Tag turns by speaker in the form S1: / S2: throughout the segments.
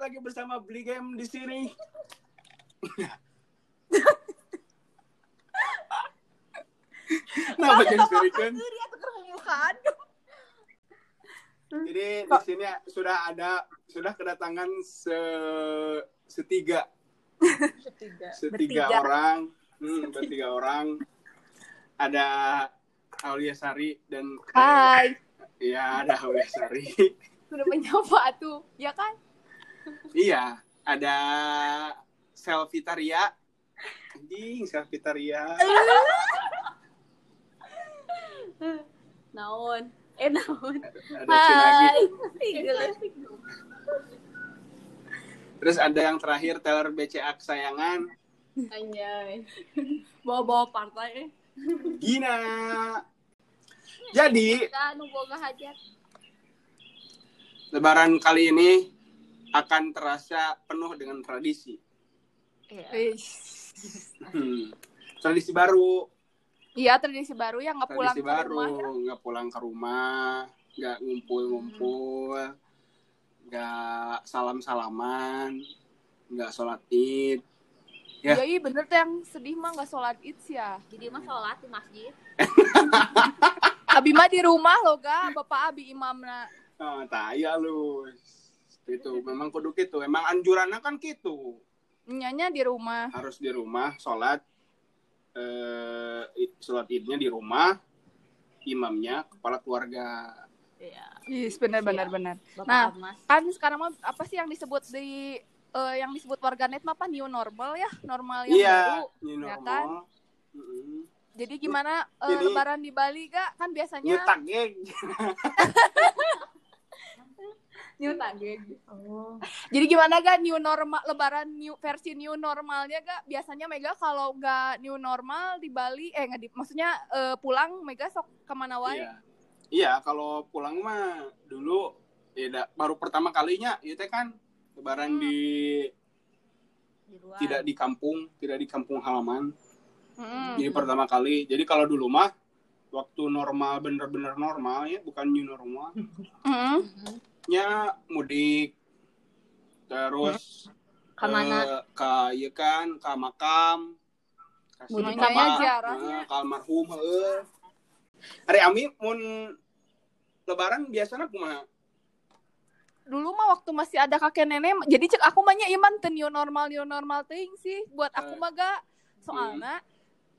S1: balik lagi bersama Beli Game di sini. Kenapa jadi
S2: kerumukan.
S1: Jadi di sini sudah ada sudah kedatangan se setiga setiga
S2: Bertiga.
S1: orang, hmm, bertiga orang. Ada Aulia Sari dan
S2: Hai.
S1: Iya, ada Aulia Sari.
S2: Sudah menyapa tuh, ya kan?
S1: Iya, ada Selvitaria. Anjing, Selvitaria.
S2: Naon? Eh naon?
S1: Ada.
S2: Hai.
S1: Terus ada yang terakhir Taylor BCA kesayangan
S2: Anjay. Bawa-bawa partai eh.
S1: Gina. Jadi
S2: Kita nu boga hajat.
S1: Lebaran kali ini akan terasa penuh dengan tradisi.
S2: Iya.
S1: Hmm. Tradisi baru,
S2: Iya, tradisi baru yang nggak pulang
S1: tradisi
S2: ke
S1: baru,
S2: rumah. ya.
S1: nggak pulang ke rumah, nggak ngumpul-ngumpul, nggak salam-salaman, nggak sholat id. Ya.
S2: Iya, iya bener tuh yang sedih mah nggak sholat id sih ya.
S3: Jadi mah sholat di masjid.
S2: Abi mah di rumah loh ga, bapak Abi imamna.
S1: Oh, taya lu. Itu memang kudu gitu. Emang anjurannya kan gitu.
S2: Nyanya di rumah.
S1: harus di rumah sholat eh sholat idnya di rumah imamnya kepala keluarga
S3: Iya.
S2: Yes, benar benar
S3: Iya.
S2: benar.
S3: Bapak
S2: Nah.
S3: Mas.
S2: Kan sekarang mah apa sih yang disebut di eh, yang disebut warganet mah apa new normal ya, normal yang
S1: iya
S2: baru.
S1: new
S2: ya
S1: normal
S2: kan?
S1: Mm-mm.
S2: Jadi gimana
S1: Jadi-
S2: lebaran di Bali ga? Kan biasanya
S1: nyetak geng
S2: new tageg.
S3: Oh.
S2: Jadi gimana ga new normal lebaran new versi new normalnya ga? Biasanya Mega kalau nggak new normal di Bali eh nggak di maksudnya eh, pulang Mega sok ke mana wae?
S1: iya iya kalau pulang mah dulu ya da- baru pertama kalinya itu kan lebaran
S2: Hmm.
S1: di
S3: Di luar.
S1: tidak di kampung tidak di kampung halaman
S2: Mm-mm.
S1: jadi pertama kali jadi kalau dulu mah waktu normal bener-bener normal ya bukan new normal
S2: Mm-mm.
S3: Mhm.
S1: Nya mudik terus
S3: Ke mana?
S1: eh, ke iya kan ke makam ke
S3: Mudik
S1: siapa,
S2: ke mana? Ziarahnya.
S1: eh, ke almarhum heeh Ari Ami mun lebaran biasanya kumaha
S2: dulu mah waktu masih ada kakek nenek jadi cek aku mahnya iman teu new normal new normal ting sih buat aku
S1: Eh.
S2: mah ga soalnya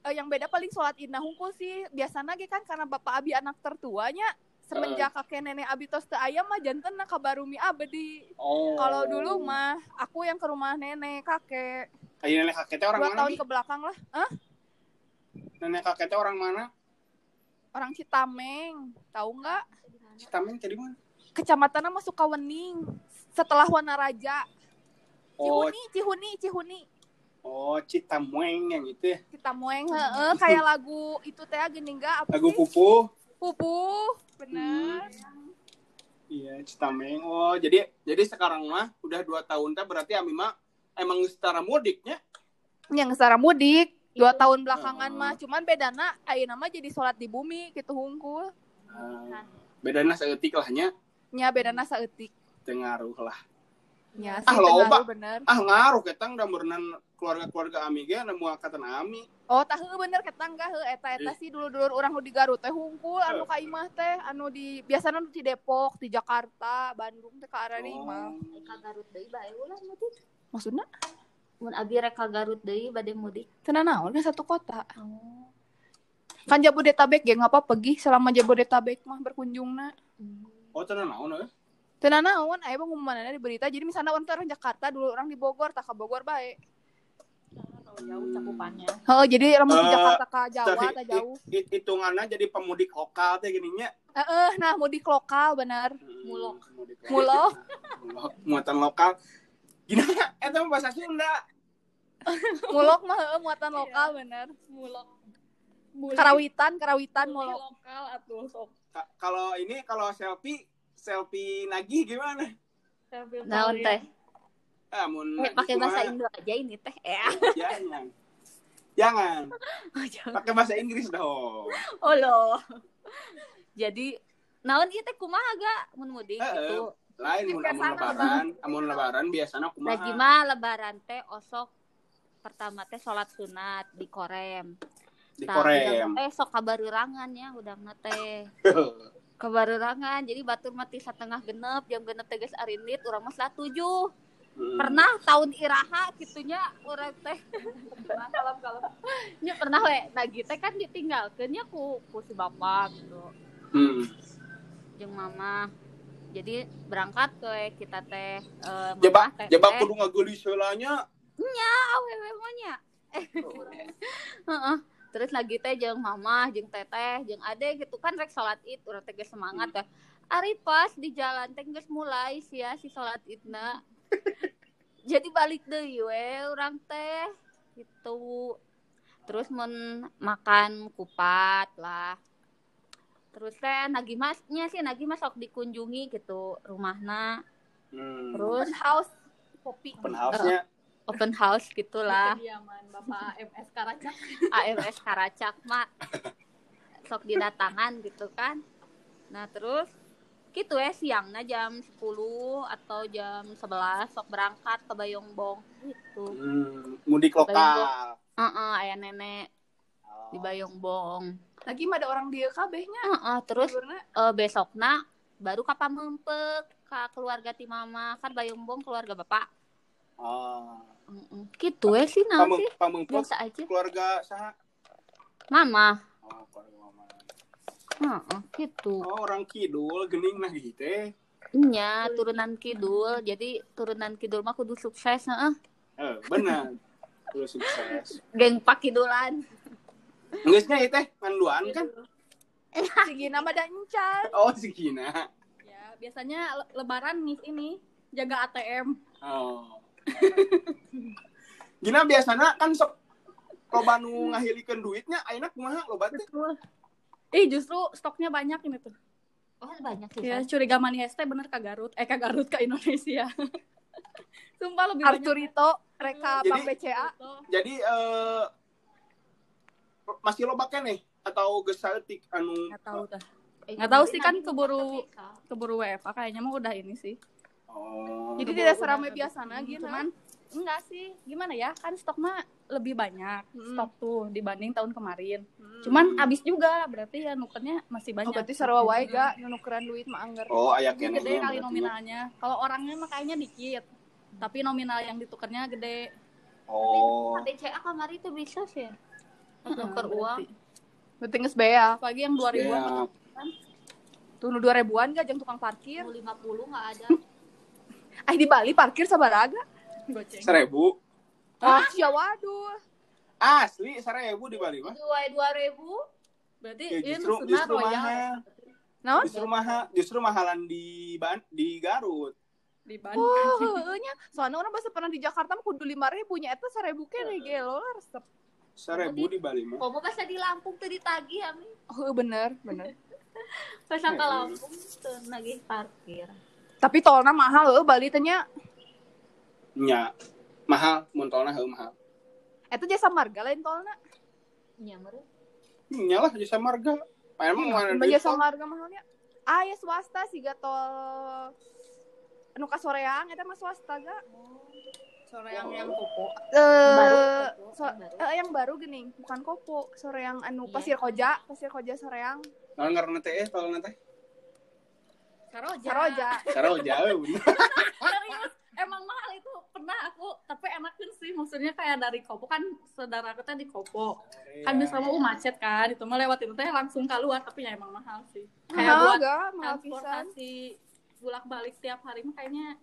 S2: eh, yang beda paling sholat id nah hungkul sih biasanya kan karena bapak abi anak tertuanya semenjak kakek nenek abi tos teu aya mah janten na kabarumi abadi.
S1: Oh.
S2: Kalau dulu mah aku yang ke rumah nenek kakek.
S1: Ayo nenek kakeknya orang
S2: dua
S1: mana
S2: tahun ke belakang lah. Hah?
S1: nenek kakeknya orang mana?
S2: Orang Citameng. Tahu nggak?
S1: Citameng tadi mana?
S2: Kecamatannya masuk Kawening setelah Wanaraja.
S1: Oh.
S2: Cihuni Cihuni Cihuni.
S1: Oh Citameng yang itu. Ya
S2: Citamueng heeh. Kayak lagu itu teh gini enggak apa
S1: lagu
S2: sih?
S1: pupu.
S2: Pupu bener
S1: Iya, Citameng. Oh, jadi jadi sekarang mah udah dua tahun teh berarti Ami mah emang setara mudiknya.
S2: yang secara mudik dua tahun belakangan
S1: Oh.
S2: mah cuman bedana ayeuna mah jadi sholat di bumi gitu hungkul
S1: Uh, bedana seetik lah nya,
S2: nya bedana saeutik
S1: tengaruh lah. Ah,
S2: sih
S1: loba.
S2: pengaruh bener
S1: Ah ngaruh ketang da berenang keluarga-keluarga Ami ge anu muakatan Ami.
S2: Oh tah heuh bener ketang gak heuh eta eta sih dulu-dulu orang nu di Garut teh hungkul anu ka imah teh anu di biasana nu di Depok di Jakarta Bandung teh ka arah imah
S1: Oh.
S3: Reka Garut deui bae ulah mudik.
S2: maksudnya
S3: Mun abi reka Garut deui bade mudik.
S2: tenan naon kan satu kota
S3: Oh.
S2: kan Jabodetabek ya nggak apa pergi selama Jabodetabek mah berkunjung na
S1: Oh, tenan naon eh?
S2: tenan naon aya pengumumanana di berita jadi misalnya orang orang Jakarta dulu orang di Bogor tak ke Bogor baik
S3: Kalau jauh cakupannya.
S2: oh jadi di
S1: Eh,
S2: Jakarta ke Jawa
S1: Tapi
S2: tak jauh
S1: hi- hi- hitungannya jadi pemudik lokal teh gini nya.
S2: eh eh, nah mudik lokal benar
S1: Hmm,
S3: Mulok.
S2: mulok
S1: Mulok, muatan lokal. Gini eta mah bahasa Sunda.
S2: mulok mah muatan lokal benar
S3: Mulok.
S2: karawitan karawitan mulok
S3: lokal atuh sok.
S1: Ka- Kalau ini kalau selfie selfie nagih gimana?
S3: Naon teh?
S1: Ah,
S3: Namun
S1: ya,
S3: pakai bahasa Indo aja ini teh ya.
S1: Jangan. Jangan.
S3: Oh, jangan.
S1: Pakai bahasa Inggris dong.
S3: Oh lo Jadi naon ieu teh kumaha ga mun mudik
S1: uh,
S3: gitu.
S1: Lain mun lebaran, gitu. amun lebaran biasanya kumaha.
S3: Nah, mah lebaran teh osok pertama teh sholat sunat di korem.
S1: Di korem.
S3: Eh sok kabarurangan ya udah teh. kabarurangan jadi batur mati setengah genep jam genep tegas arinit urang mah tujuh Pernah tahun iraha gitunya urang teh. kalem kalem. Nya pernah we nagi teh kan ditinggalkeun nya ku ku si bapak gitu.
S1: Hmm.
S3: Jeung mama. Jadi berangkat ke kita teh eh, mama
S1: jebak
S3: teh
S1: jebak
S3: teh.
S1: kudu ngagelis heulanya
S3: awewe maunya Heeh. terus lagi teh jeung mama jeung teteh jeung ade gitu kan rek salat id urang teh geus semangat ya ari pas di jalan teh geus mulai sia si salat idna jadi balik deui we urang teh gitu. Terus mun makan kupat lah. Terus teh nagi masnya sih nagi mas sok dikunjungi gitu rumahna.
S1: Hmm.
S3: terus
S4: Open house. Kopi.
S1: open house-nya.
S3: Open house gitulah
S4: Kediaman Bapak MS Karacak.
S3: AMS Karacak mak. Sok didatangan gitu kan. Nah terus gitu ya siangnya jam 10 atau jam 11 sok berangkat ke Bayongbong gitu.
S1: Hmm. mudik lokal.
S3: Heeh, ayah nenek di
S1: Oh.
S3: Bayongbong
S4: Lagi mah ada orang dia kabehnya.
S3: Heeh, terus
S4: Sebenarnya
S3: eh, besokna baru ke Pamempek ke keluarga ti mama. Kan Bayongbong keluarga bapak.
S1: Oh.
S3: Heeh. gitu ya sih
S1: pamengpek
S3: biasa aja.
S1: keluarga saha?
S3: Mama.
S1: Oh keluarga mama
S3: Heeh, gitu
S1: oh orang kidul gening nah gitu teh
S3: Iya, turunan kidul. Jadi turunan kidul mah kudu sukses, heeh.
S1: eh benar terus sukses
S3: Geng pakidulan.
S1: Ngeusnya itu teh manduan kan
S4: si Gina mah ada encan.
S1: oh si Gina
S4: Ya, biasanya le- lebaran nih ini jaga ATM.
S1: oh Gina biasanya kan sok loba nu ngahilikeun duitnya ayeuna kumaha loba teh
S4: Betul. Eh justru stoknya banyak ini tuh.
S3: Oh, banyak sih.
S4: Ya, curiga manis teh bener ke Garut. Eh ke Garut ke Indonesia. Sumpah lebih
S2: Arturito, Reka
S1: Jadi-
S2: Bank BCA.
S1: jadi eh masih loba nih atau geus saeutik anu
S4: Nggak tahu dah.
S3: Eh,
S4: Nggak tahu sih kan keburu-. Keburu WFA kayaknya mah udah ini sih.
S1: oh
S2: Jadi tidak seramai biasanya gitu.
S4: Cuman enggak sih. Gimana ya? Kan stok mah lebih banyak
S2: Hmm.
S4: stok tuh dibanding tahun kemarin.
S2: Hmm.
S4: Cuman habis juga berarti ya nukernya masih
S2: Oh,
S4: banyak.
S2: berarti sarua wae ga nukeran duit mah anggar.
S1: oh aya
S4: Ini
S1: keneh
S4: gede
S1: nya
S4: kali
S1: berarti.
S4: nominalnya. Kalau orangnya mah kayaknya dikit. Tapi nominal yang ditukernya gede.
S1: oh
S3: BCA kamari itu bisa sih. Nuker uang.
S2: Berarti geus bea.
S4: Apalagi yang 2000-an.
S1: ya
S2: Tuh nu 2000-an ga jeung tukang parkir.
S3: 50 nggak ada.
S2: Ah di Bali parkir sabaraga?
S4: Goceng.
S1: seribu
S2: Ah, sia waduh.
S1: asli seribu di Bali mah
S3: Dua dua ribu.
S4: Berarti
S1: ya,
S4: ini
S1: justru
S4: maksudnya
S1: justru
S4: royal
S1: mahal
S2: Naon?
S1: justru mahal justru mahalan di Ban di Garut
S4: di Bandung.
S2: Oh, nya. Soalnya orang basa pernah di Jakarta mah kudu 5000 nya eta 1000 keneh ge lo resep.
S1: seribu di Bali mah
S3: Kamu pas di Lampung tuh ditagih Ami.
S2: Oh, bener, bener.
S3: Pas ke Lampung tuh nagih parkir.
S2: Tapi tolna mahal heueuh Bali teh nya.
S1: Nya mahal montolna heuh mahal
S2: Eta jasa marga lain tolna.
S3: Nyamar.
S1: nya lah jasa marga emang mana
S2: Emang
S1: duit
S2: jasa
S1: tol?
S2: marga mahalnya. Ah, ya swasta siga tol anu ka soreang eta mah swasta ga.
S4: Sore yang yang kopo.
S2: Eh, so,
S3: Yang baru.
S2: eh, yang baru gini, bukan Kopo, Soreang anu
S3: Iya.
S2: Pasir Koja, Pasir Koja Soreang.
S1: Naon ngaranna teh eh tol teh
S4: Saroja.
S2: Saroja.
S1: Saroja
S4: Serius. Emang mahal itu pernah aku tapi enakin sih maksudnya kayak dari Kopo kan saudara kita di Kopo kan
S1: Iya.
S4: bisa mau macet kan itu mah lewat itu teh langsung keluar tapi ya emang mahal sih kayak
S2: Mahal
S4: buat
S2: ga, mahal
S4: transportasi bolak balik tiap hari mah kayaknya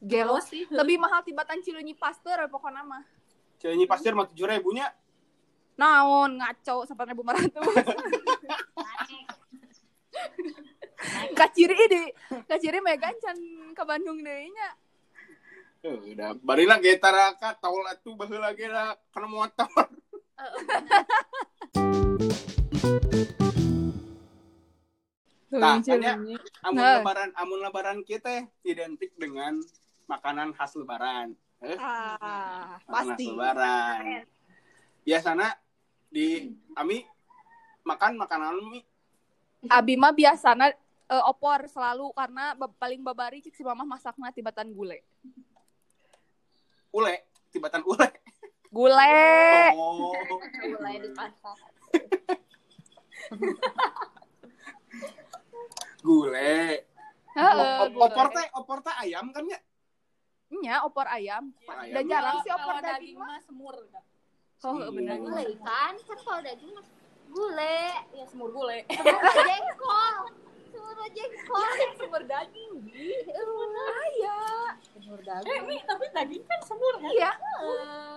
S2: Gelo.
S4: sih
S2: Lebih mahal tibatan Cileunyi Pasteur pokoknya mah.
S1: Cileunyi pasir mah tujuh ribunya
S2: Naon ngaco 8500. Kaciri di kaciri megan can ke Bandung deui nya.
S1: Eh, udah. Barina ge taraka tol atuh baheula ge lah. Kana motor Nah, tanya, amun
S2: Nah.
S1: lebaran amun lebaran kita identik dengan makanan khas lebaran. Eh?
S2: Ah,
S1: makanan khas
S2: pasti.
S1: lebaran. Biasanya di ami makan makanan mi
S2: Abi mah biasana Eh, opor selalu. Karena paling babari cik si mamah masakna tibatan gule.
S1: Ule, tibatan ule.
S2: Gule.
S1: Oh.
S3: mulai di pasar
S1: Gule.
S2: Heeh,
S1: Op-
S2: gule.
S1: Opor teh, opor teh ayam kan ya?
S2: Nya opor ayam.
S1: Ayam.
S2: Dan jarang sih opor
S4: kalau
S2: daging mah.
S4: mah semur?
S2: Oh,
S1: Iya.
S2: bener.
S3: gule kan kan kalau daging mah gule
S4: Ya semur gule.
S3: semur jengkol semur jengkol
S4: semur daging.
S3: ayah semur
S4: Eh,
S3: daging
S4: Mi, tapi daging kan semur kan?
S2: Iya.
S4: Heeh.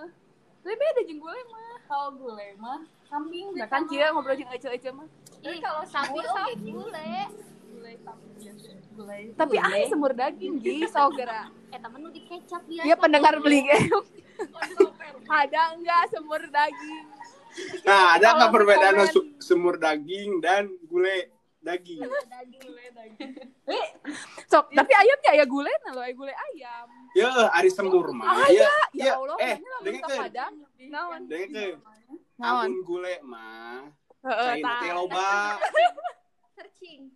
S2: Lebih beda jeung gule mah.
S4: Kalau gule mah kambing
S2: Nah kan kia ngobrol jeung ece-ece mah.
S3: Ih,
S4: kalau
S3: sapi
S4: sapi.
S3: gule
S4: kambing biasa. Gule.
S2: Tapi ah semur daging gi sogera.
S3: eh temen lu dikecap biasa
S2: Iya pendengar beli. Ada enggak semur daging?
S1: Nah, ada
S2: Kalau
S1: perbedaan semur daging dan gule daging?
S4: Gule daging.
S2: Sok, tapi ayamnya ya gule nah lo gule ayam.
S1: Ya, ari semur mah.
S2: Ah,
S1: Ya,
S2: Ya
S1: ya.
S2: Allah,
S1: Eh,
S2: lamun
S1: dengerin.
S2: ka Padang. Naon? Naon?
S1: Amun gule mah.
S2: Heeh,
S1: teh
S2: tah.
S1: loba.
S3: searching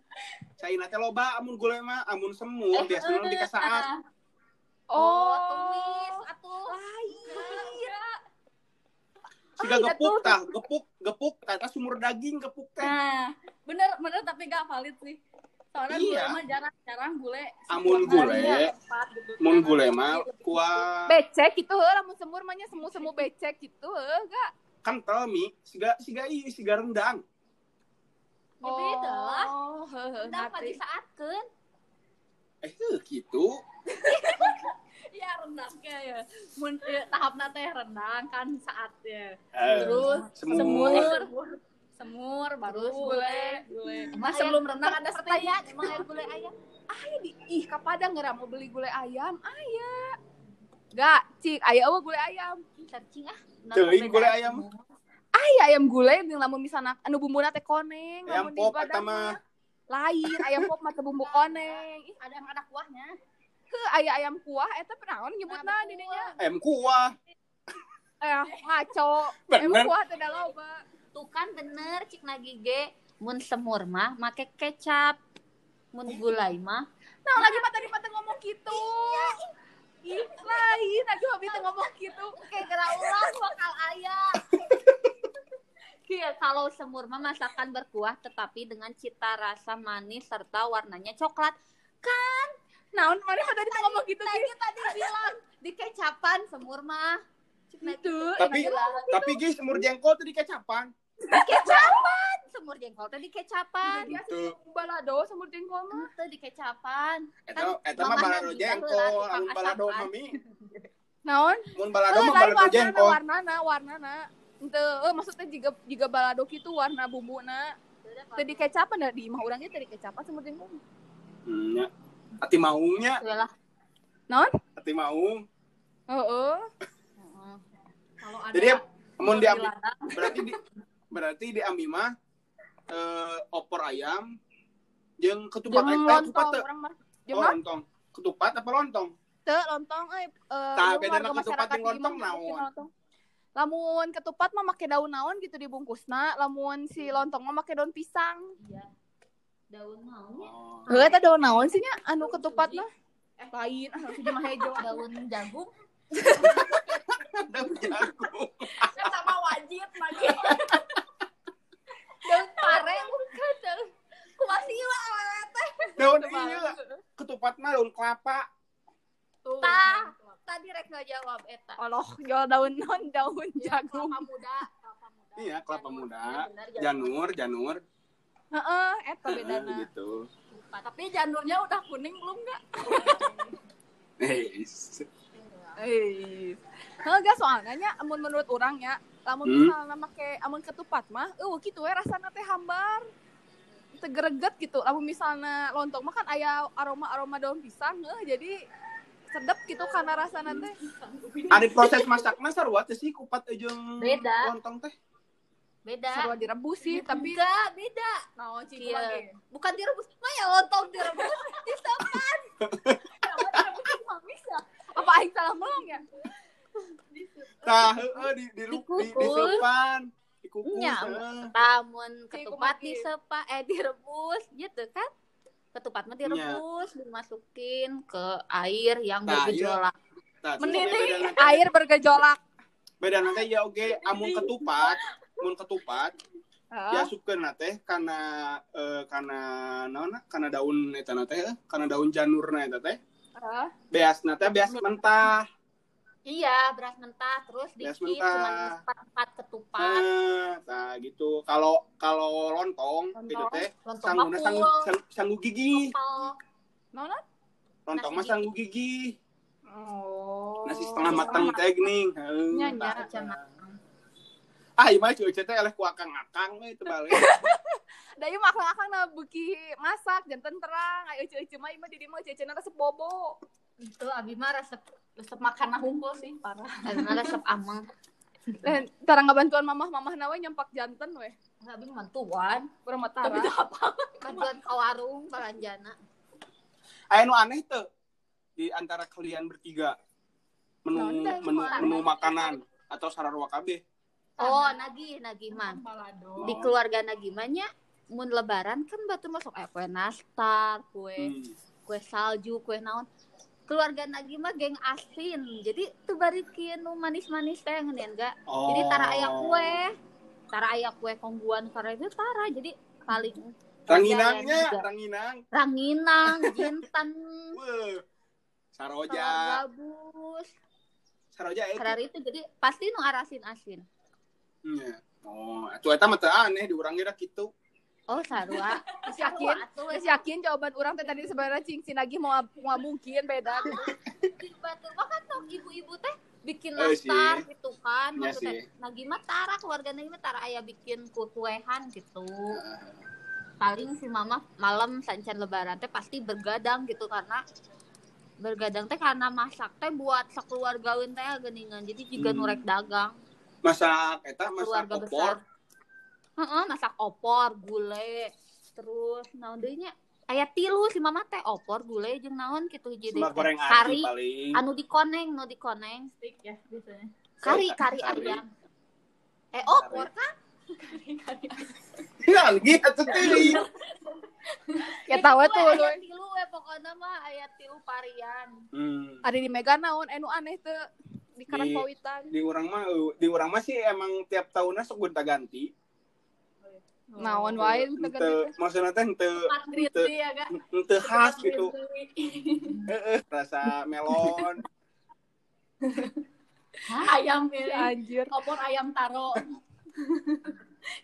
S1: Caina teh loba amun gule mah, amun semur biasanya di kasaat.
S3: oh tumis atuh
S1: Siga
S2: Ah,
S1: gepuk
S2: iya,
S1: tah, gepuk, gepuk kata sumur daging gepuk teh.
S4: Nah, bener tapi gak valid sih. Soalnya
S1: Iya.
S4: gule mah jarang-jarang gule.
S1: Amun gule,
S4: tempat gitu.
S1: Mun gule mah kuah
S2: Becek gitu heuh lamun semur mah nya semu-semu becek gitu heuh enggak.
S1: kental mi, siga siga i siga rendang.
S3: Ya beda lah.
S2: Oh,
S3: udah apa
S2: ngerti.
S3: disaakeun
S1: Eh, gitu.
S4: Iya rendangnya ya. Mun ya, tahap nate rendang kan saatnya.
S1: Eh,
S4: Terus
S1: semur.
S4: semur. Semur baru
S2: Terus.
S4: Gule.
S3: Emang
S4: Mas sebelum rendang ada
S3: pertanyaan emang air gulai ayam
S2: Aya di ih ka Padang geura mau beli gulai ayam, aya. Enggak, cik, aya eueuh gulai ayam.
S3: searching ah
S1: Teuing gulai ayam.
S2: Aya ayam gulai jeung lamun misalna anu bumbuna teh koneng,
S1: Ayam
S2: lamun di
S1: pop
S2: Padang
S1: mah.
S2: lain ayam pop mah teh bumbu koneng. Ih,
S4: ada yang ada kuahnya.
S2: heuh aya ayam kuah eta naon nyebutna
S4: Ayam
S2: di dinya?
S1: Ayam kuah.
S2: Eh, ngaco. Ayam kuah teh da loba.
S3: Tuh kan bener cik nagi ge. Mun semur mah make kecap. Mun gulai mah.
S2: Nah, lagi mah tadi mah ngomong gitu. Ih, lain, lagi teh ngomong gitu.
S3: kayak geura ulang bakal ayam Iya, kalau semur mah masakan berkuah tetapi dengan cita rasa manis serta warnanya coklat. Kan?
S2: Naon mah tadi ngomong gitu
S3: tadi tadi bilang di kecapan semur mah.
S2: Itu.
S1: Tapi tapi ge semur jengkol teh di kecapan.
S3: kecapan, semur jengkol teh di kecapan.
S1: Gitu.
S2: balado sama jengkol mah.
S3: Itu di kecapan.
S1: Eta eta mah balado jengkol,
S3: tukang
S1: amun balado mami.
S2: Naon?
S1: Mun balado
S2: Eh,
S1: mah balado jengkol.
S2: warnana, warnana. Ente, eh, maksudnya jika jika balado gitu warna bumbuna. Teu di kecapan da di imah urang ge teu di kecapan sama jengkol.
S1: Hmm. Ati maungnya,
S3: Ya lah.
S2: Naon?
S1: ati maung.
S2: Heeh.
S4: Kalau ada
S1: Jadi mun di Ami, berarti di berarti di Ami mah eh, opor ayam jeung ketupat
S2: Jeung
S1: eh, ketupat
S2: mah.
S1: Oh,
S2: naon?
S1: lontong. Ketupat apa lontong?
S2: Teu lontong eh eh,
S1: Tah, bedana ketupat jeung
S2: imah
S1: lontong naon?
S2: Lamun ketupat mah make daun naon gitu dibungkusna, lamun si lontong mah make daun pisang.
S3: Iya. Daun maunya
S1: Oh.
S2: Heuh eta daun naon sih nya anu ketupat mah? Eh lain, anu sudah mah hejo.
S3: daun jagung.
S1: Daun jagung.
S4: kan sama wajib lagi.
S3: Daun pare bukan daun. Kumasila awalnya teh.
S1: Daun iya. Ketupat mah daun kelapa.
S4: Tuh.
S3: Tah. Tadi rek ngejawab eta.
S2: Allah, jual daun non daun
S4: Ya,
S2: jagung.
S4: kelapa muda, kelapa muda.
S1: Iya, kelapa muda.
S3: Bener, janur.
S1: Janur.
S2: Heeh, eta bedana.
S1: gitu.
S4: Tapi janurnya udah kuning belum nggak?
S1: Eh,
S2: Eh. Heeh, soalnya nya amun menurut orang ya, lamun
S1: Hmm.
S2: misalnya make amun ketupat mah, eueuh kitu we rasana teh hambar. Teu greget gitu. Lamun misalnya lontong mah kan aya aroma-aroma daun pisang, heuh, jadi sedep gitu karena rasana teh.
S1: Ada proses masaknya sarua teh sih kupat jeung
S3: Beda.
S1: lontong teh.
S3: Beda.
S2: Sarua direbus sih, tapi
S3: Enggak, beda.
S2: naon sih
S3: Iya.
S2: lagi.
S3: Bukan direbus. Mah ya lontong direbus. Disepan.
S2: Apa aing salah melong ya?
S1: Tah, heeh di di di
S3: Dikukus.
S1: disepan. Dikukus.
S3: Tamun ketupat
S2: Ki?
S3: disepa eh direbus gitu kan. ketupat mah direbus dimasukin ke air yang
S1: Nah,
S3: bergejolak
S1: Nah, nanti-
S2: air bergejolak.
S1: beda nanti ya oke amun ketupat mun ketupat
S2: Heeh.
S1: ya sukeun teh karena eh, karena naon karena daun eta na teh eh, karena daun janurna eta teh
S2: Heeh.
S1: beasna teh beas mentah
S3: iya beras mentah terus
S1: Beras
S3: dikit
S1: mentah.
S3: cuma empat empat ketupat
S1: Eh, nah gitu kalau kalau lontong
S2: Lontong.
S1: gitu teh
S3: lontong
S1: sangguna sang,
S3: bakul
S1: sang, sanggu gigi
S3: Apel.
S2: Nona?
S1: lontong
S3: Nasi
S1: mah sanggu gigi
S2: Oh.
S1: nasi setengah matang teh geuning Heeh,
S2: Nya,
S1: tah.
S2: nya.
S3: Jangan.
S1: ah ieu mah cuy teh eleh ku akang-akang we teu balik
S2: Da ieu mah akang na beuki masak janten terang. Ayo mah ieu mah di dieu mah cecena resep bobo.
S4: itu abi mah resep resep makan hungkul sih parah
S3: karena resep amang
S2: Dan tara ngabantuan mamah-mamah nawe nyempak janten we.
S3: abi mantuan
S2: Urang mah
S4: tapi
S2: tara.
S4: itu apa
S3: bantuan ke warung belanjana
S1: aya nu aneh tuh di antara kalian bertiga menu
S2: teh,
S1: menu, menu makanan atau sararwa kabeh
S3: oh nagih nagih mah di keluarga nagimanya mun lebaran kan batu masuk. Eh, kue nastar kue
S1: Hmm.
S3: kue salju kue naon. Keluarga nagi mah geng asin. Jadi tuh barikin nu manis-manis teh ngeunian enggak
S1: Oh.
S3: jadi tara aya kue. Tara aya kue kongguan karena itu tara. Jadi paling
S1: ranginangnya ranginang.
S3: Ranginang telur
S1: saroja.
S3: Gabus.
S1: Saroja itu
S3: karena itu. jadi pasti nu arasin asin
S1: Iya. oh atuh eta mah teu aneh di urang geura kitu
S3: oh sarua.
S2: Geus yakin? Geus yakin jawaban urang teh tadi sebenarnya cing si Nagih mau mau mungkin beda.
S3: Di batu mah kan tong ibu-ibu teh bikin
S1: Eh,
S3: nastar
S1: sih.
S3: gitu kan.
S1: Iya
S3: maksudnya nagi mah tara keluarga nagi mah tara aya bikin kuehan gitu. Paling si mama malam sancen lebaran teh pasti bergadang gitu karena bergadang teh karena masak teh buat sakeluargaeun teh geuningan jadi juga
S1: Hmm.
S3: nurek dagang.
S1: Masak eta masak
S3: keluarga
S1: opor.
S3: besar Heeh, masak opor gulai terus naon deui nya aya tilu si mama teh opor gulai jeung naon gitu jadi
S1: sama goreng
S3: kari anu dikoneng nu dikoneng.
S4: Stick ya biasanya.
S3: Kari
S1: Kari.
S3: kari. ayam. Eh opor kan
S1: ya lagi atuh teuing
S2: Ya tahu tuh lu.
S3: tilu we pokoknya mah aya tilu varian
S1: hmm.
S2: Ada di Mega naon? Anu aneh teu di Karang
S1: Di- di urang mah uh, di urang mah sih emang tiap tahunnya sok gonta-ganti
S2: Naon wae
S1: Henteu- maksudna teh henteu
S4: Madrid
S1: Teu-
S4: sih ya
S1: henteu khas gitu. Heeh, rasa melon.
S4: Ayam pilih
S2: Anjir.
S4: opor ayam taro.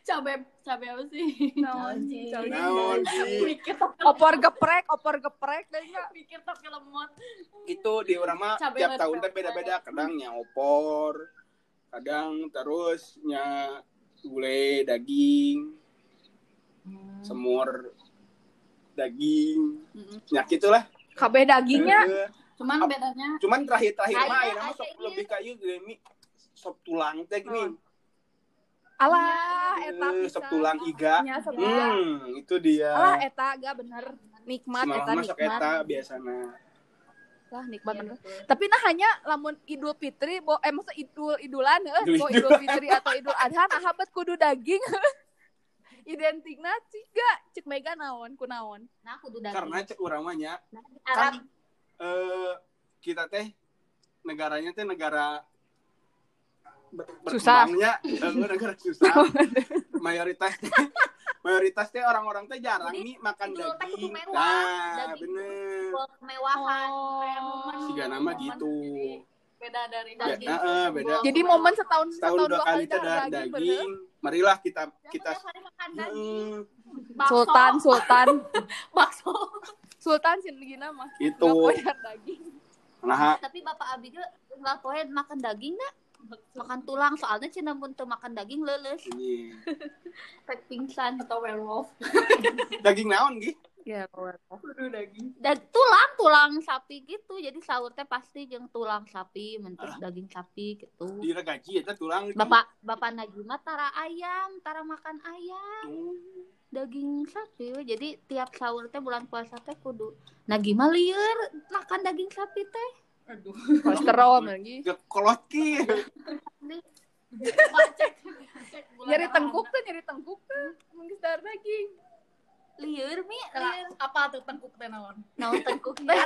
S4: Cabe cabe apa sih?
S2: Naon
S4: sih
S2: cabe.
S1: naon sih
S2: Opor geprek, opor geprek deui nya.
S4: mikir tapi lemot
S1: itu di urang mah
S4: Cabe
S1: tiap tahun teh beda-beda. Kadang nya opor kadang terus nya gulai daging semur daging
S2: Mm-mm.
S1: nya gitulah
S2: Kabeh dagingnya.
S4: Cuman bedanya
S1: cuman
S3: Ada-
S1: ayeuna mah
S3: ada
S1: sok lebih ka ieu gini sop tulang teh gini.
S2: Alah eta
S1: Eh,
S2: pisan.
S1: sop tulang iga.
S2: Iga.
S1: hmm itu dia.
S2: Alah eta ga bener. Nikmat
S1: Semalam
S2: eta nikmat.
S1: eta biasana.
S2: Lah nikmat bener. Tapi nah hanya lamun Idul Fitri bo eh maksud Idul Idulan heuh,
S1: Idul
S2: bo Idul Fitri atau Idul Adha nah habat kudu daging. Identikna ciga cek mega naon ku naon.
S3: nah kudu daging
S1: karena cek urang mah nya
S3: Arab.
S1: eh kita teh negaranya teh negara ber-
S2: Susah.
S1: berkembangnya eh, negara susah. Mayoritas mayoritas teh orang-orang teh jarang
S3: Jadi,
S1: nih makan daging.
S3: mewah,
S1: nah
S3: daging
S1: bener.
S3: kemewahan.
S4: Kayak momen
S1: Siga nama gitu.
S4: jadi beda dari daging
S1: eh, beda.
S2: Jadi momen setahun
S1: setahun dua kali teh
S2: dah
S1: ada
S2: daging, bener.
S1: daging. Marilah kita kita
S3: makan daging
S1: Hmm,
S4: bakso.
S2: Sultan, Sultan,
S4: bakso.
S2: Sultan sih mah.
S1: gitu.
S2: Nggak poe daging.
S1: nah.
S3: Tapi bapak abi ge nggak poe makan daging dah makan tulang soalnya cina mun teu makan daging leuleus
S1: ini
S3: rek pingsan
S4: atau werewolf.
S1: Daging naon gi
S2: Ya,
S4: kudu daging.
S3: Dan tulang tulang sapi gitu. Jadi sahur teh pasti jeung tulang sapi mentus daging sapi gitu.
S1: Di gaji eta tulang.
S3: Bapak bapak Najima tara ayam tara makan ayam.
S1: Hmm.
S3: daging sapi. Jadi tiap sahur teh bulan puasa teh kudu Nagima lieur makan daging sapi teh.
S4: Aduh.
S2: Kolesterol lagi.
S1: Gak kolot ki.
S4: Cek cek bulan
S2: Nyari
S4: apa.
S2: tengkuk tuh, nyari tengkuk tuh. Mungkin daging.
S3: Lieur mi lieur
S4: apa tuh tengkuk teh naon
S3: naon tengkuk teh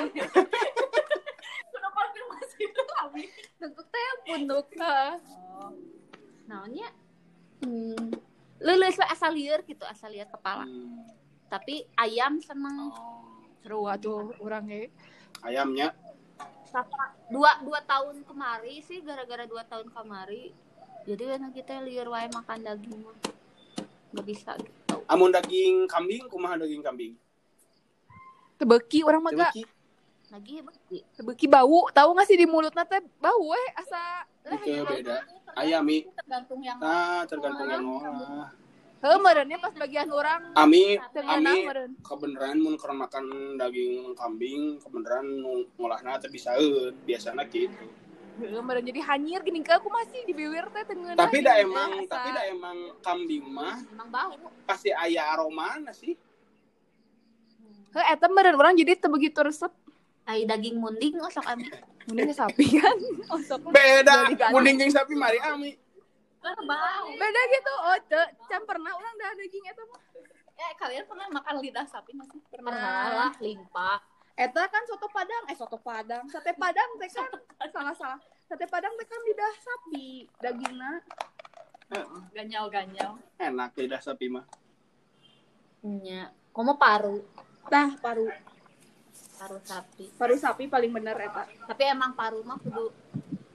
S4: kudu konfirmasi dulu kami
S3: tengkuk teh punduk
S2: Heeh.
S4: oh.
S3: Naonnya? Hmm. lulus we asal lieur gitu asal lieur kepala.
S1: Hmm.
S3: tapi ayam seneng.
S1: Oh.
S2: seru atuh urang ge
S1: Ayamnya
S3: dua dua tahun kemari sih gara-gara dua tahun kemari. Jadi kan kita liur wae makan daging mah. Nggak bisa gitu
S1: amun daging kambing kumaha daging kambing?
S2: tebeki urang mah gak
S1: Tebeki.
S3: lagi beki
S2: tebeki bau tahu nggak sih di mulutna teh bau eh asa
S1: Itu beda. Ayami.
S4: tergantung yang
S1: Nah, tergantung yang ngolah.
S2: heuh meureunnya pas bagian urang
S1: Ami, ami
S2: meureun
S1: kebenaran mun keur makan daging kambing kebenaran ngolahna teh bisaeun biasana gitu.
S2: Meureun jadi hanyir gini. Ke aku masih di bibir teh tengeuna
S1: Tapi da
S2: gini,
S1: emang
S2: asa.
S1: tapi da emang kambing mah
S3: emang bau.
S1: pasti aya aromana sih.
S2: heuh eta meureun urang jadi begitu resep.
S3: Ai daging munding oh sok ami
S2: mending sapi kan? Osok.
S1: Beda kuning jeung sapi mari ami.
S4: kan bau.
S2: Beda gitu oh teu can pernah urang dah daging eta mah.
S4: Eh kalian pernah makan lidah sapi nggak sih?
S3: Pernah lah limpa
S2: Eta kan soto padang, eh soto padang, sate padang teh kan salah salah. Sate padang teh kan lidah sapi, dagingna.
S1: Heeh.
S4: ganyal ganyal
S1: Enak lidah sapi mah.
S3: nya komo paru
S2: Tah paru,
S3: paru sapi
S2: paru sapi paling bener eta.
S3: tapi emang paru mah kudu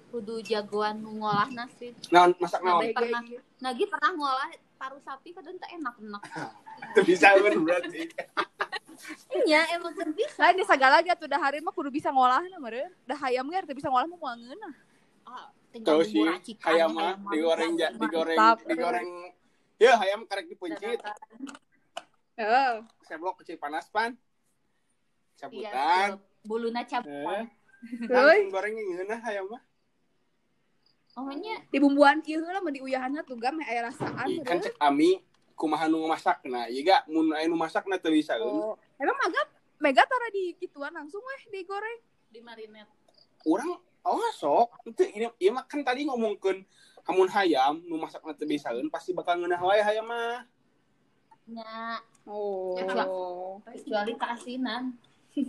S3: kudu jagoan ngolah nasi
S1: Naon masak naon?
S3: Pernah. Nagi pernah ngolah paru sapi kadang teh enak
S1: bisaeun berarti.
S3: nya emang teu bisa
S2: Lain di sagala ge atuh dahareun mah kudu bisa ngolahna meureun. Dah hayam ge teu bisa ngolah mah moal ngeunah.
S3: Ah, tinggal
S1: Tahu sih, hayam mah digoreng digoreng digoreng. Ya hayam karek dipencit.
S2: Heeh.
S1: Seblok kecil panas pan.
S3: Iya,
S1: Cabutan.
S3: buluna
S1: Eh,
S3: cabutan.
S2: Heuy,
S1: langsung goreng ngeunah hayam mah.
S3: Oh nya
S2: di bumbuan kieu heula mah diuyahanna tuh gam aya rasaan
S1: Kan cek ami kumaha nu masak nah ga mun aya nu masak na teu bisa
S2: Oh, emang maga mega tara di kituan langsung weh digoreng.
S4: di marinet
S1: Urang oh sok itu ini ieu mah kan tadi ngomongkeun hamun hayam nu masak na teu bisaeun pasti bakal ngeunah wae hayam mah.
S3: nya
S2: Oh.
S3: kecuali keasinan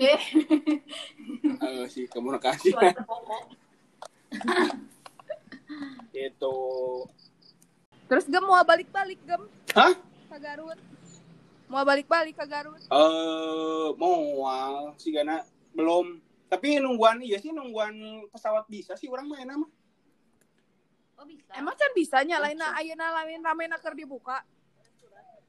S1: Eh si kamu kasih
S4: suara pokok
S1: itu.
S2: Terus gem mau balik-balik gem
S1: Hah?
S2: ke Garut. Mau balik-balik ke Garut.
S1: Eh moal si Gana belum tapi nungguan iya sih nungguan pesawat bisa sih orang main mah.
S3: oh bisa
S2: Emang can bisa nyalain ayeuna lain ramena keur dibuka.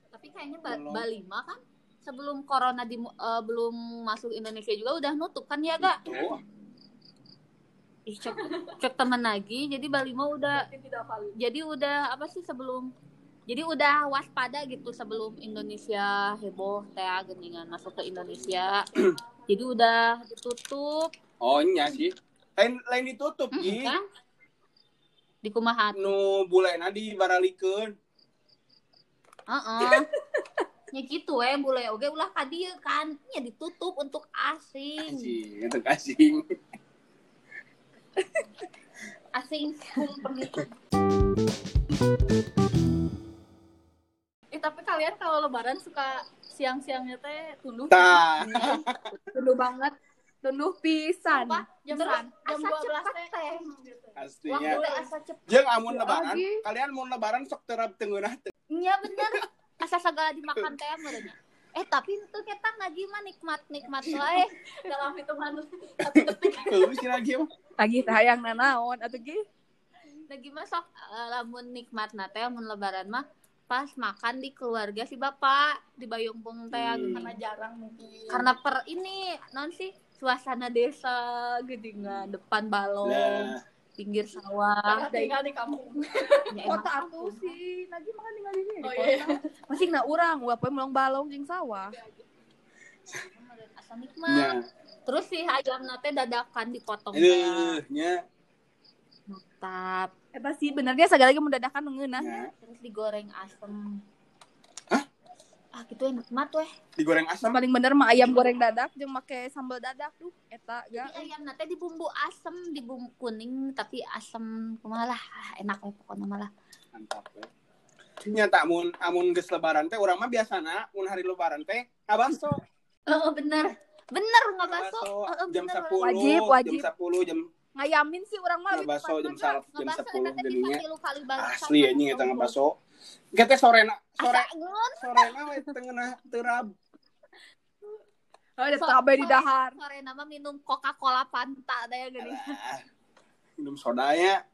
S3: tapi kayaknya ba
S1: Belum.
S3: Bali mah kan sebelum corona di eh, belum masuk Indonesia juga udah nutup kan ya gak
S1: Tuh.
S3: Ih, cek cek temen lagi jadi Bali mah udah
S4: tidak valid
S3: jadi udah apa sih sebelum jadi udah waspada gitu sebelum Indonesia heboh teh geningan masuk ke Indonesia jadi udah ditutup
S1: Oh nya sih. Lain lain ditutup
S3: Mm,
S1: Ji.
S3: kan di kumaha
S1: Nu bulena dibaralikeun.
S3: Heeh. ya gitu eh bule oge ulah ka dieu kan ya ditutup untuk asing
S1: Anjing, itu kasing.
S3: asing
S4: eh tapi kalian kalau lebaran suka siang-siangnya teh tunduh.
S2: Tunduh banget. Tunduh pisan.
S4: apa jam
S3: Terus
S4: jam 12
S3: cepet
S4: teh
S1: Pastinya. Jeung amun lebaran,
S2: Lagi.
S1: kalian mau lebaran sok terap tengeunah teu.
S3: Iya bener asa segala dimakan teh meureunnya eh tapi itu kita lagi mah nikmat nikmat wae
S4: dalam hitungan satu detik
S1: sih lagi mah.
S2: Lagi teh hayang nanaon atuh ge.
S3: lagi mah sok eh, lamun nikmat na teh mun lebaran mah pas makan di keluarga si bapak di Bayungpung teh
S1: Hmm.
S4: karena jarang mungkin
S3: karena per ini non sih suasana desa gedingan depan balong
S1: Nah,
S3: pinggir sawah
S4: Karena tinggal di kampung
S3: Ya,
S2: Kota atuh
S3: kampung.
S2: sih. Lagi makan tinggal di sini.
S4: oh iya
S2: Masih na urang, poe mulong balong jeung sawah.
S3: asa nikmat
S1: nya.
S3: Terus si ayam nate dadakan dipotong
S1: Aduh, nya.
S3: mantap
S2: Eta sih benernya sagala lagi mendadakan ngeunah.
S1: Nya.
S3: terus digoreng asem
S1: Hah?
S3: ah gitu ya nikmat weh
S1: Digoreng asam.
S2: Paling bener mah ayam goreng dadak jeung make sambal dadak tuh. Eta
S3: Jadi
S2: ga.
S3: ayam nate di bumbu asem di bumbu kuning tapi asem kumaha lah Ah, enak we pokoknya malah
S1: Mantap. we. Nya tak mun amun geus lebaran teh urang mah biasana mun hari lebaran teh ngabaso.
S3: oh bener bener nggak baso Heeh,
S1: jam. 10
S2: Wajib, wajib.
S1: jam 10 jam
S2: ngayamin sih orang mah
S1: jam
S2: Pak.
S1: sal jam 10
S3: eta teh
S1: jadinya asli
S3: sampai
S1: anjing eta
S3: subuh.
S1: ngebaso kita sorena sore
S3: Asa ngeun,
S1: sorena we tengah terab
S2: Oh, ada
S3: So-
S2: tabe di
S3: sore-
S2: dahar.
S3: sore nama minum coca cola fanta deh gini
S1: minum sodanya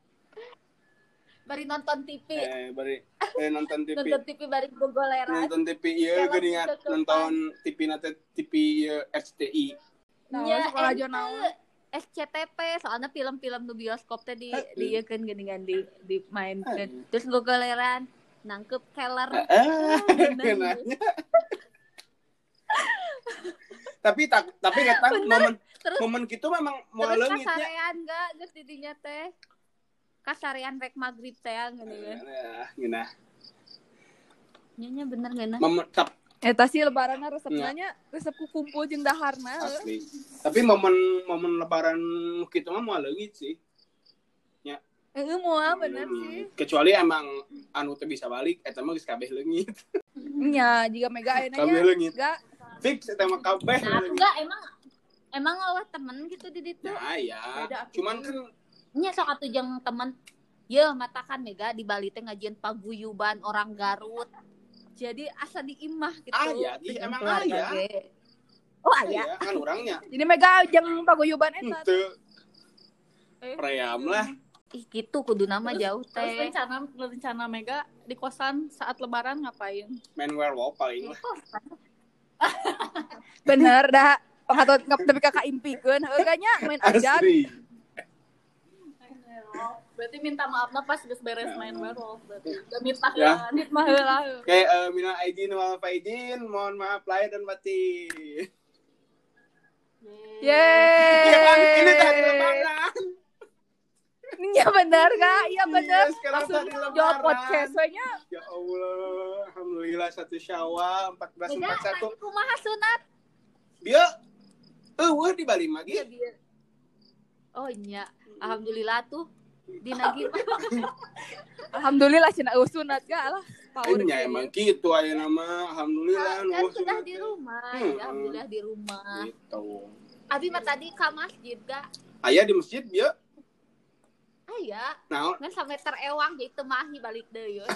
S3: bari nonton TV
S1: eh bari eh nonton TV
S3: nonton TV bari gogoleran.
S1: Nonton TV iya
S3: ke depan.
S1: nonton TV nate TV ieu RCTI
S2: Nah,
S3: Ya,
S2: sekolah
S3: ente.
S2: aja naon.
S3: SCTP soalnya film-film di bioskop teh di di ieu kan geuningan di dimainkeun
S1: Heeh.
S3: terus gogoleran nangkep keller.
S1: Ah nanya tapi tak tapi nggak tahu momen
S3: Terus-
S1: momen gitu memang mau
S3: terus
S1: leungitnya
S3: kasarean gak geus di dinya teh kasarean rek maghrib teh gini kan
S1: Nah, gina.
S3: nyonya bener gak nah
S1: Momen, tap,
S2: Eta sih lebaran resepnya nya resep kumpul jeung daharna.
S1: asli. Tapi momen momen lebaran gitu mah mau leungit sih.
S2: Heeh moal bener sih.
S1: Kecuali emang anu teu bisa balik eta mah geus kabeh leungit.
S2: Nya jika mega ayeuna
S1: Kabeh
S2: nya.
S1: leungit.
S2: Enggak.
S1: Fix eta mah kabeh
S3: nah enggak emang emang awal temen gitu di ditu
S1: Nah, ya.
S2: Beda,
S1: Cuman kan
S3: nya sok atuh jeung temen Ye, matakan mega di Bali teh ngajian paguyuban orang Garut. Jadi asa diimah gitu.
S1: Aya, ih,
S3: dengan
S1: emang
S3: keluarga
S1: aya.
S3: ge. Oh, aya.
S1: ya kan orangnya
S2: Jadi mega jeung paguyuban eta.
S1: Henteu
S2: Eh.
S1: pream lah.
S3: Ih, gitu kudu nama
S4: Terus-
S3: jauh
S4: Terus
S3: teh.
S4: rencana rencana Mega di kosan saat lebaran ngapain?
S1: Main werewolf paling lah.
S2: Bener dah. Pangatot tapi kakak impikeun heuh nya main aja.
S1: Asli.
S4: Berarti minta maafnya pas geus beres main werewolf berarti. Minta
S1: Ya.
S2: Mah heula.
S1: Oke, eh, minal aidin wal faizin, mohon maaf lahir dan batin.
S2: Yeay.
S1: Iya kan, ini tadi lebaran.
S2: Iya bener kak, iya.
S1: Iya, sekarang
S2: Langsung
S1: tadi lebaran.
S2: jawab podcast we nya.
S1: Ya Allah, alhamdulillah satu Syawal 1441.
S3: tadi kumaha sunat?
S1: Dia eueuh di Bali mah
S3: Iya. Oh iya, alhamdulillah tuh di Nagib.
S2: Alhamdulillah cina eueuh sunat gak lah. Ge.
S1: emang gitu aya nama alhamdulillah
S3: kan
S1: nu
S3: sudah di rumah,
S1: Hmm.
S3: ya, alhamdulillah di rumah.
S1: Gitu.
S3: Abi mah tadi ke masjid gak?
S1: Aya di masjid dia.
S3: Aya,
S1: Nah,
S3: kan sampai terewang jadi temahi balik deh ya.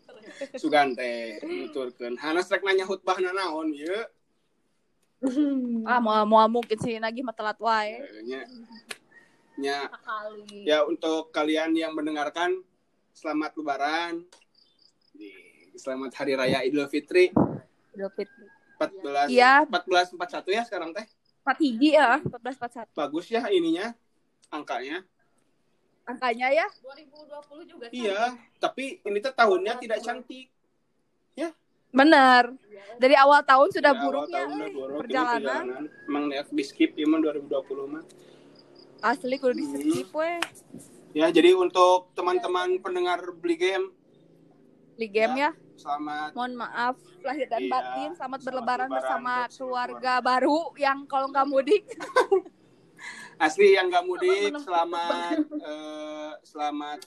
S1: sugan teh nuturkeun. Hanas rek nanya khutbahna naon ieu?
S2: Ah mau mau mungkin sih lagi mah telat wae.
S1: Nya nya
S3: Sekali.
S1: ya untuk kalian yang mendengarkan selamat lebaran. Di- Selamat hari raya Idul Fitri
S3: David.
S1: 14
S2: Iya.
S1: 1441 ya sekarang teh.
S2: 4 hiji ya, 14 41.
S1: Bagus ya ininya angkanya.
S2: Angkanya ya.
S4: 2020 juga
S1: Iya, tapi ini tuh tahunnya tidak cantik.
S2: Bener. Dari awal tahun sudah
S1: Ya, awal
S2: buruk ya.
S1: tahun udah
S2: eh.
S1: buruk, ini
S2: perjalanan.
S1: Emang di skip ya mah 2020 mah.
S2: Asli kudu di skip we.
S1: Ya, jadi untuk teman-teman pendengar beli game,
S2: Di game ya.
S1: selamat
S2: Mohon maaf lahir dan
S1: Iya,
S2: batin. Selamat
S1: selamat
S2: berlebaran
S1: lebaran
S2: bersama
S1: semua
S2: keluarga baru yang kalau nggak mudik.
S1: asli yang nggak mudik, selamat eh, selamat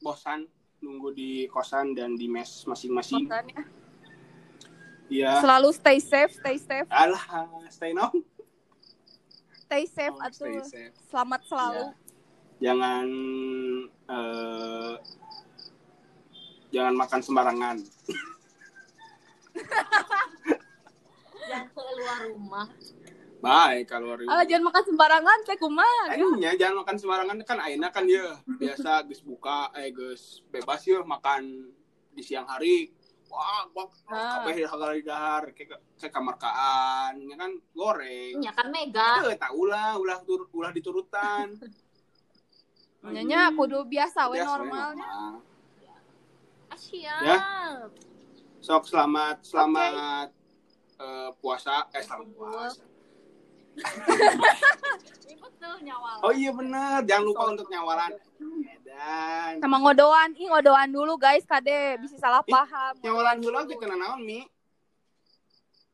S1: bosan nunggu di kosan dan di mes masing-masing.
S2: Makanya.
S1: Iya.
S2: Selalu stay safe, stay safe,
S1: Alah, stay now.
S2: Stay safe
S1: Oh, stay
S2: atuh.
S1: safe.
S2: Selamat selalu.
S1: Jangan eh, jangan makan sembarangan.
S3: Yang keluar rumah.
S1: Baik kalau hari
S2: Ah, jangan makan sembarangan teh kumaha.
S1: Akhirnya jangan makan sembarangan kan aina kan ya biasa geus buka eh geus bebas ya makan di siang hari. Wah, wah
S2: Ah.
S1: kabeh hari dahar kayak kayak kamarkaan ya kan goreng.
S3: Nya kan Mega.
S1: Eh, tak ulah ulah tur, ulah diturutan.
S2: Nyanya kudu biasa we normalnya.
S1: normal.
S3: Asyap.
S1: Ya. Sok selamat selamat eh, puasa eh selamat puasa.
S4: Tuh.
S1: Oh iya benar, jangan lupa untuk nyawalan. Dan
S2: Sama ngodoan, ih ngodoan dulu guys, kade bisa salah
S1: Ih,
S2: paham.
S1: nyawalan heula ge kena naon Mi?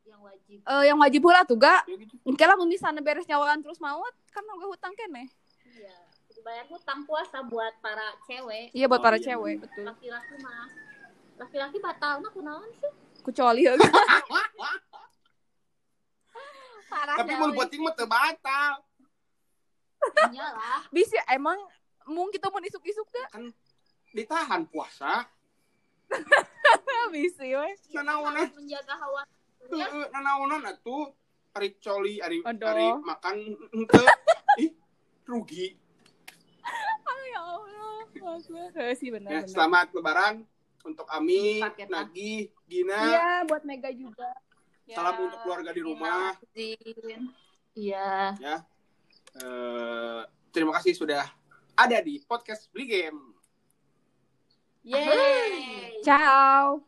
S3: Yang wajib.
S2: Eh, yang wajib heula tuh ga.
S1: Ya gitu.
S2: Engke lah mun misalnya beres nyawalan terus maut, kan oge hutang keneh.
S3: Iya. Bayar hutang puasa buat para cewek.
S2: Iya buat
S1: Oh,
S2: para
S1: iya.
S2: cewek, betul.
S3: Laki-laki mah. Laki-laki batal mah kunaon sih?
S2: Kecuali heula.
S3: Parah
S1: Tapi
S3: dah,
S1: mau
S3: weh.
S1: buat mah teu batal.
S4: Iyalah.
S2: Bisa emang mung kita mau isuk-isuk dah
S1: Ditahan puasa.
S2: bisa we.
S1: Nanaonan,
S4: menjaga hawa.
S1: heeh, nanaonan atuh ari coli, ari
S2: Aduh.
S1: ari makan henteu. Ih, rugi.
S2: Ya Allah. Bagus. sih benar
S1: Ya,
S2: benar.
S1: selamat lebaran untuk Ami,
S4: Paket.
S1: Nagi, Gina.
S2: Iya, buat Mega juga.
S4: Ya,
S1: Salam untuk keluarga di rumah.
S4: Izin. Iya.
S1: Eh, terima kasih sudah ada di podcast Beli Game.
S4: Yeay.
S2: Ciao.